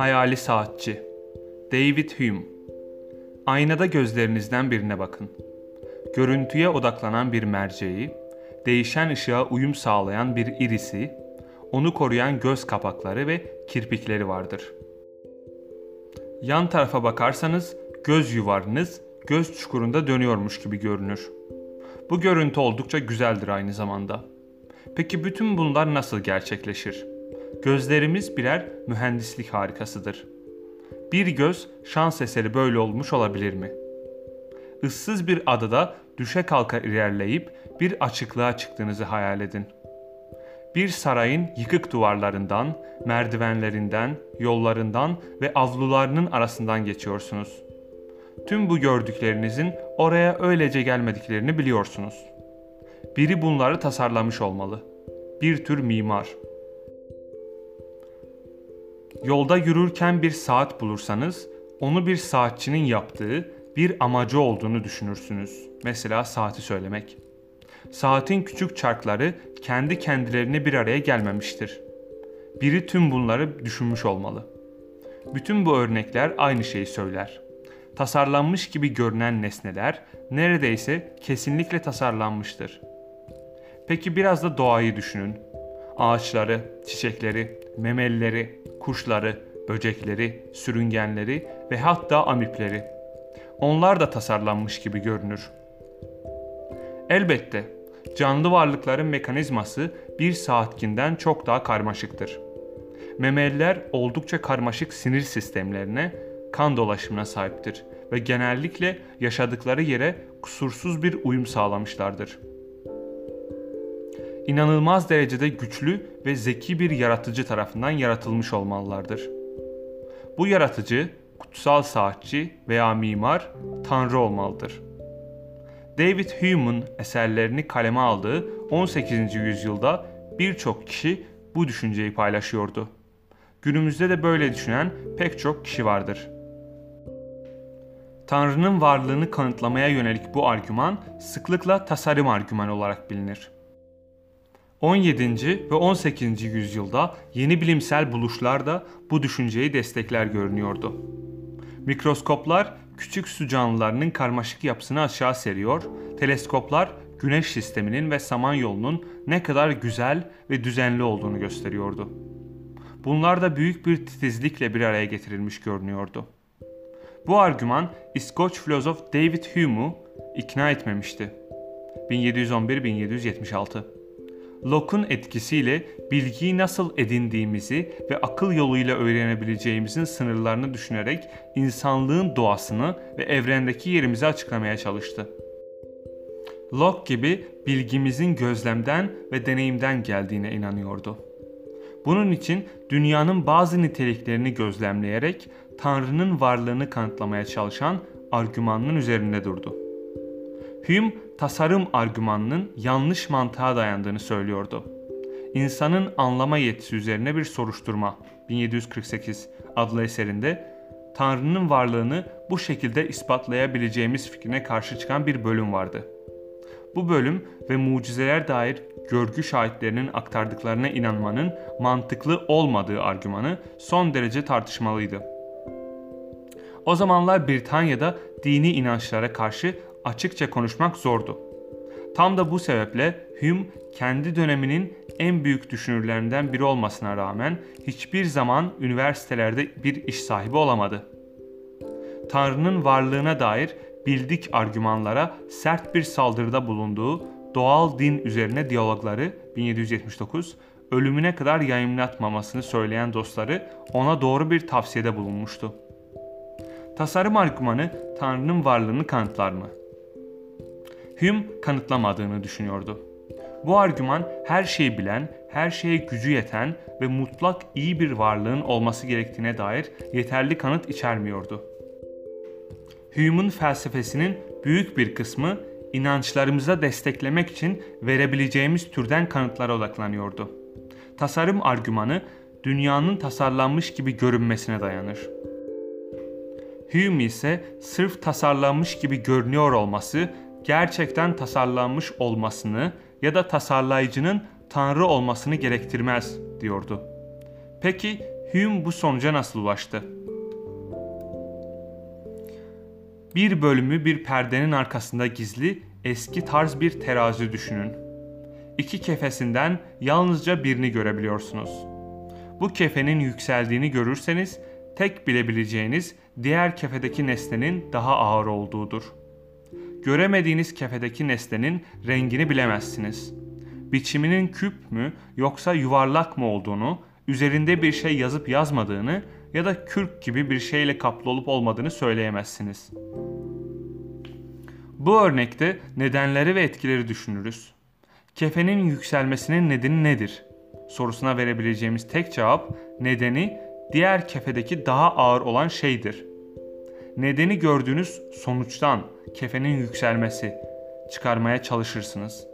Hayali Saatçi David Hume Aynada gözlerinizden birine bakın. Görüntüye odaklanan bir merceği, değişen ışığa uyum sağlayan bir irisi, onu koruyan göz kapakları ve kirpikleri vardır. Yan tarafa bakarsanız göz yuvarınız göz çukurunda dönüyormuş gibi görünür. Bu görüntü oldukça güzeldir aynı zamanda. Peki bütün bunlar nasıl gerçekleşir? Gözlerimiz birer mühendislik harikasıdır. Bir göz şans eseri böyle olmuş olabilir mi? Issız bir adada düşe kalka ilerleyip bir açıklığa çıktığınızı hayal edin. Bir sarayın yıkık duvarlarından, merdivenlerinden, yollarından ve avlularının arasından geçiyorsunuz. Tüm bu gördüklerinizin oraya öylece gelmediklerini biliyorsunuz. Biri bunları tasarlamış olmalı. Bir tür mimar. Yolda yürürken bir saat bulursanız, onu bir saatçinin yaptığı bir amacı olduğunu düşünürsünüz. Mesela saati söylemek. Saatin küçük çarkları kendi kendilerine bir araya gelmemiştir. Biri tüm bunları düşünmüş olmalı. Bütün bu örnekler aynı şeyi söyler. Tasarlanmış gibi görünen nesneler neredeyse kesinlikle tasarlanmıştır. Peki biraz da doğayı düşünün. Ağaçları, çiçekleri, memelileri, kuşları, böcekleri, sürüngenleri ve hatta amipleri. Onlar da tasarlanmış gibi görünür. Elbette canlı varlıkların mekanizması bir saatkinden çok daha karmaşıktır. Memeliler oldukça karmaşık sinir sistemlerine, kan dolaşımına sahiptir ve genellikle yaşadıkları yere kusursuz bir uyum sağlamışlardır. İnanılmaz derecede güçlü ve zeki bir yaratıcı tarafından yaratılmış olmalılardır. Bu yaratıcı, kutsal saatçi veya mimar tanrı olmalıdır.'' David Hume'un eserlerini kaleme aldığı 18. yüzyılda birçok kişi bu düşünceyi paylaşıyordu. Günümüzde de böyle düşünen pek çok kişi vardır. Tanrı'nın varlığını kanıtlamaya yönelik bu argüman sıklıkla tasarım argümanı olarak bilinir. 17. ve 18. yüzyılda yeni bilimsel buluşlar da bu düşünceyi destekler görünüyordu. Mikroskoplar küçük su canlılarının karmaşık yapısını aşağı seriyor, teleskoplar güneş sisteminin ve samanyolunun ne kadar güzel ve düzenli olduğunu gösteriyordu. Bunlar da büyük bir titizlikle bir araya getirilmiş görünüyordu. Bu argüman İskoç filozof David Hume'u ikna etmemişti. 1711-1776 Locke'un etkisiyle bilgiyi nasıl edindiğimizi ve akıl yoluyla öğrenebileceğimizin sınırlarını düşünerek insanlığın doğasını ve evrendeki yerimizi açıklamaya çalıştı. Locke gibi bilgimizin gözlemden ve deneyimden geldiğine inanıyordu. Bunun için dünyanın bazı niteliklerini gözlemleyerek Tanrı'nın varlığını kanıtlamaya çalışan argümanının üzerinde durdu. Hume tasarım argümanının yanlış mantığa dayandığını söylüyordu. İnsanın anlama yetisi üzerine bir soruşturma 1748 adlı eserinde Tanrı'nın varlığını bu şekilde ispatlayabileceğimiz fikrine karşı çıkan bir bölüm vardı. Bu bölüm ve mucizeler dair görgü şahitlerinin aktardıklarına inanmanın mantıklı olmadığı argümanı son derece tartışmalıydı. O zamanlar Britanya'da dini inançlara karşı açıkça konuşmak zordu. Tam da bu sebeple Hume kendi döneminin en büyük düşünürlerinden biri olmasına rağmen hiçbir zaman üniversitelerde bir iş sahibi olamadı. Tanrı'nın varlığına dair bildik argümanlara sert bir saldırıda bulunduğu doğal din üzerine diyalogları 1779 ölümüne kadar yayınlatmamasını söyleyen dostları ona doğru bir tavsiyede bulunmuştu. Tasarım argümanı Tanrı'nın varlığını kanıtlar mı? Hume kanıtlamadığını düşünüyordu. Bu argüman her şeyi bilen, her şeye gücü yeten ve mutlak iyi bir varlığın olması gerektiğine dair yeterli kanıt içermiyordu. Hume'un felsefesinin büyük bir kısmı inançlarımıza desteklemek için verebileceğimiz türden kanıtlara odaklanıyordu. Tasarım argümanı dünyanın tasarlanmış gibi görünmesine dayanır. Hume ise sırf tasarlanmış gibi görünüyor olması gerçekten tasarlanmış olmasını ya da tasarlayıcının tanrı olmasını gerektirmez diyordu. Peki Hume bu sonuca nasıl ulaştı? Bir bölümü bir perdenin arkasında gizli eski tarz bir terazi düşünün. İki kefesinden yalnızca birini görebiliyorsunuz. Bu kefenin yükseldiğini görürseniz tek bilebileceğiniz diğer kefedeki nesnenin daha ağır olduğudur. Göremediğiniz kefedeki nesnenin rengini bilemezsiniz. Biçiminin küp mü yoksa yuvarlak mı olduğunu, üzerinde bir şey yazıp yazmadığını ya da kürk gibi bir şeyle kaplı olup olmadığını söyleyemezsiniz. Bu örnekte nedenleri ve etkileri düşünürüz. Kefenin yükselmesinin nedeni nedir? Sorusuna verebileceğimiz tek cevap nedeni diğer kefedeki daha ağır olan şeydir. Nedeni gördüğünüz sonuçtan kefenin yükselmesi çıkarmaya çalışırsınız.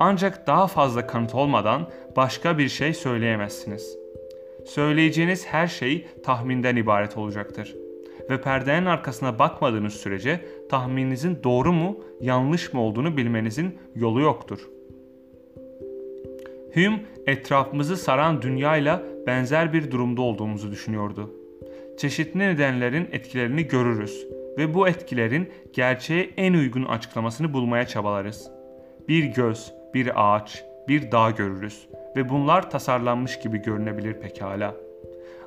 Ancak daha fazla kanıt olmadan başka bir şey söyleyemezsiniz. Söyleyeceğiniz her şey tahminden ibaret olacaktır ve perdenin arkasına bakmadığınız sürece tahmininizin doğru mu, yanlış mı olduğunu bilmenizin yolu yoktur. Hume etrafımızı saran dünyayla benzer bir durumda olduğumuzu düşünüyordu. Çeşitli nedenlerin etkilerini görürüz ve bu etkilerin gerçeğe en uygun açıklamasını bulmaya çabalarız. Bir göz, bir ağaç, bir dağ görürüz ve bunlar tasarlanmış gibi görünebilir pekala.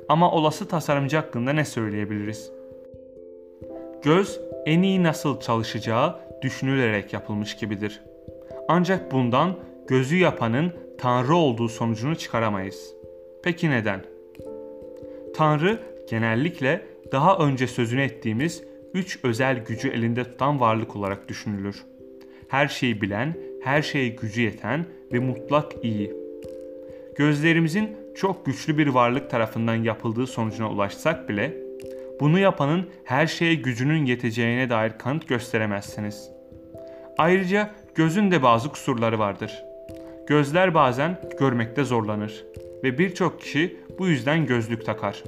Ama olası tasarımcı hakkında ne söyleyebiliriz? Göz en iyi nasıl çalışacağı düşünülerek yapılmış gibidir. Ancak bundan gözü yapanın Tanrı olduğu sonucunu çıkaramayız. Peki neden? Tanrı genellikle daha önce sözünü ettiğimiz üç özel gücü elinde tutan varlık olarak düşünülür. Her şeyi bilen, her şeye gücü yeten ve mutlak iyi. Gözlerimizin çok güçlü bir varlık tarafından yapıldığı sonucuna ulaşsak bile bunu yapanın her şeye gücünün yeteceğine dair kanıt gösteremezsiniz. Ayrıca gözün de bazı kusurları vardır. Gözler bazen görmekte zorlanır ve birçok kişi bu yüzden gözlük takar.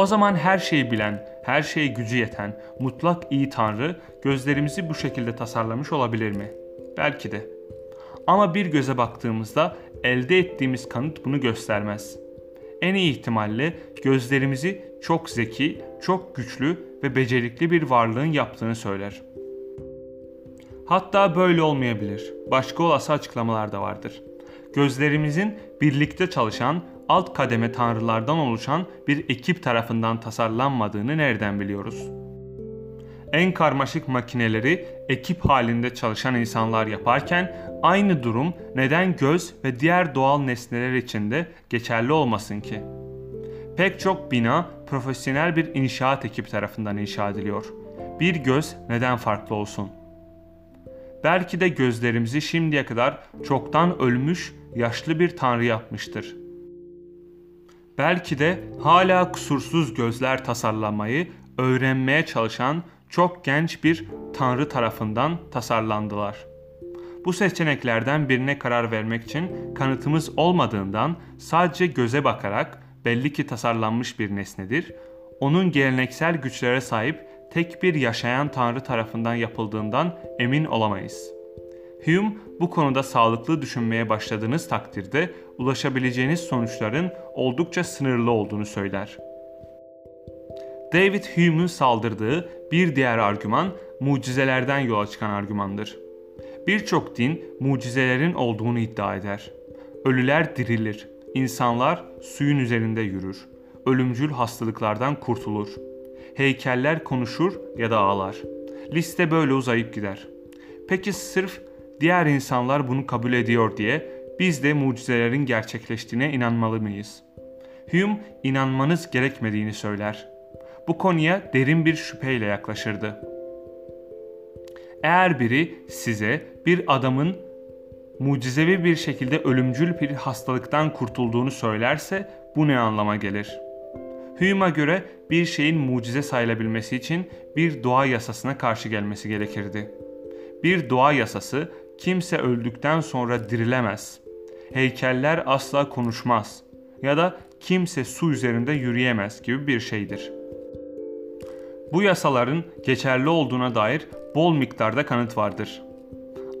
O zaman her şeyi bilen, her şeye gücü yeten, mutlak iyi Tanrı gözlerimizi bu şekilde tasarlamış olabilir mi? Belki de. Ama bir göze baktığımızda elde ettiğimiz kanıt bunu göstermez. En iyi ihtimalle gözlerimizi çok zeki, çok güçlü ve becerikli bir varlığın yaptığını söyler. Hatta böyle olmayabilir. Başka olası açıklamalar da vardır. Gözlerimizin birlikte çalışan alt kademe tanrılardan oluşan bir ekip tarafından tasarlanmadığını nereden biliyoruz? En karmaşık makineleri ekip halinde çalışan insanlar yaparken aynı durum neden göz ve diğer doğal nesneler için de geçerli olmasın ki? Pek çok bina profesyonel bir inşaat ekip tarafından inşa ediliyor. Bir göz neden farklı olsun? Belki de gözlerimizi şimdiye kadar çoktan ölmüş yaşlı bir tanrı yapmıştır. Belki de hala kusursuz gözler tasarlamayı öğrenmeye çalışan çok genç bir tanrı tarafından tasarlandılar. Bu seçeneklerden birine karar vermek için kanıtımız olmadığından sadece göze bakarak belli ki tasarlanmış bir nesnedir. Onun geleneksel güçlere sahip tek bir yaşayan tanrı tarafından yapıldığından emin olamayız. Hume bu konuda sağlıklı düşünmeye başladığınız takdirde ulaşabileceğiniz sonuçların oldukça sınırlı olduğunu söyler. David Hume'un saldırdığı bir diğer argüman mucizelerden yola çıkan argümandır. Birçok din mucizelerin olduğunu iddia eder. Ölüler dirilir, insanlar suyun üzerinde yürür, ölümcül hastalıklardan kurtulur. Heykeller konuşur ya da ağlar. Liste böyle uzayıp gider. Peki sırf diğer insanlar bunu kabul ediyor diye biz de mucizelerin gerçekleştiğine inanmalı mıyız? Hume inanmanız gerekmediğini söyler. Bu konuya derin bir şüpheyle yaklaşırdı. Eğer biri size bir adamın mucizevi bir şekilde ölümcül bir hastalıktan kurtulduğunu söylerse bu ne anlama gelir? Hume'a göre bir şeyin mucize sayılabilmesi için bir doğa yasasına karşı gelmesi gerekirdi. Bir doğa yasası kimse öldükten sonra dirilemez. Heykeller asla konuşmaz ya da kimse su üzerinde yürüyemez gibi bir şeydir. Bu yasaların geçerli olduğuna dair bol miktarda kanıt vardır.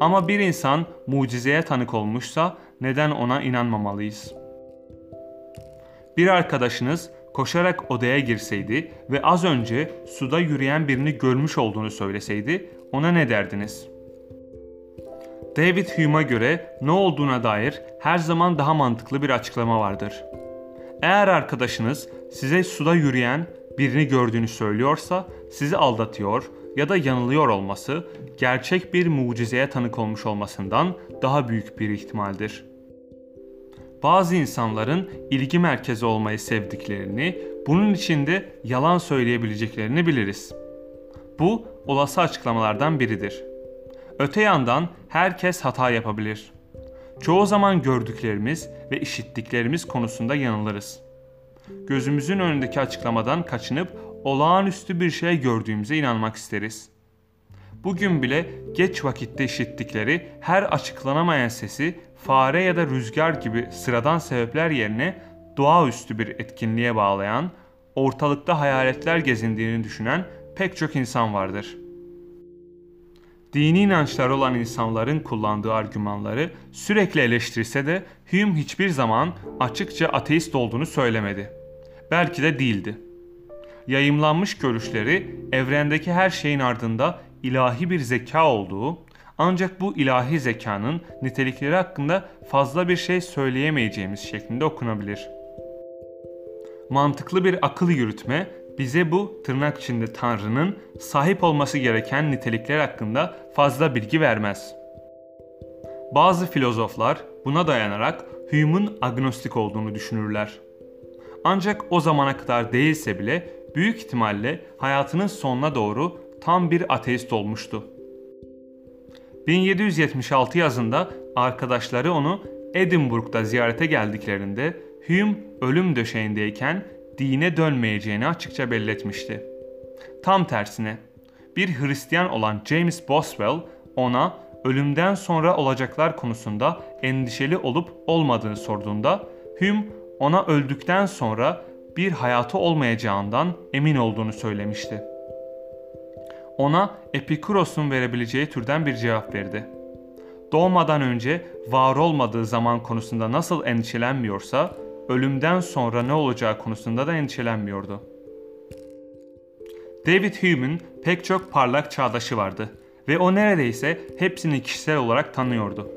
Ama bir insan mucizeye tanık olmuşsa neden ona inanmamalıyız? Bir arkadaşınız koşarak odaya girseydi ve az önce suda yürüyen birini görmüş olduğunu söyleseydi ona ne derdiniz? David Hume'a göre ne olduğuna dair her zaman daha mantıklı bir açıklama vardır. Eğer arkadaşınız size suda yürüyen birini gördüğünü söylüyorsa sizi aldatıyor ya da yanılıyor olması gerçek bir mucizeye tanık olmuş olmasından daha büyük bir ihtimaldir. Bazı insanların ilgi merkezi olmayı sevdiklerini, bunun içinde yalan söyleyebileceklerini biliriz. Bu olası açıklamalardan biridir. Öte yandan herkes hata yapabilir. Çoğu zaman gördüklerimiz ve işittiklerimiz konusunda yanılırız. Gözümüzün önündeki açıklamadan kaçınıp olağanüstü bir şey gördüğümüze inanmak isteriz. Bugün bile geç vakitte işittikleri her açıklanamayan sesi fare ya da rüzgar gibi sıradan sebepler yerine doğaüstü bir etkinliğe bağlayan, ortalıkta hayaletler gezindiğini düşünen pek çok insan vardır. Dini inançları olan insanların kullandığı argümanları sürekli eleştirse de Hume hiçbir zaman açıkça ateist olduğunu söylemedi. Belki de değildi. Yayımlanmış görüşleri evrendeki her şeyin ardında ilahi bir zeka olduğu, ancak bu ilahi zekanın nitelikleri hakkında fazla bir şey söyleyemeyeceğimiz şeklinde okunabilir. Mantıklı bir akıl yürütme bize bu tırnak içinde Tanrı'nın sahip olması gereken nitelikler hakkında fazla bilgi vermez. Bazı filozoflar buna dayanarak Hume'un agnostik olduğunu düşünürler. Ancak o zamana kadar değilse bile büyük ihtimalle hayatının sonuna doğru tam bir ateist olmuştu. 1776 yazında arkadaşları onu Edinburgh'da ziyarete geldiklerinde Hume ölüm döşeğindeyken dine dönmeyeceğini açıkça belirtmişti. Tam tersine bir Hristiyan olan James Boswell ona ölümden sonra olacaklar konusunda endişeli olup olmadığını sorduğunda Hume ona öldükten sonra bir hayatı olmayacağından emin olduğunu söylemişti. Ona Epikuros'un verebileceği türden bir cevap verdi. Doğmadan önce var olmadığı zaman konusunda nasıl endişelenmiyorsa, ölümden sonra ne olacağı konusunda da endişelenmiyordu. David Hume'un pek çok parlak çağdaşı vardı ve o neredeyse hepsini kişisel olarak tanıyordu.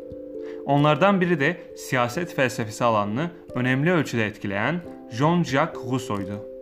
Onlardan biri de siyaset felsefesi alanını önemli ölçüde etkileyen Jean-Jacques Rousseau'ydu.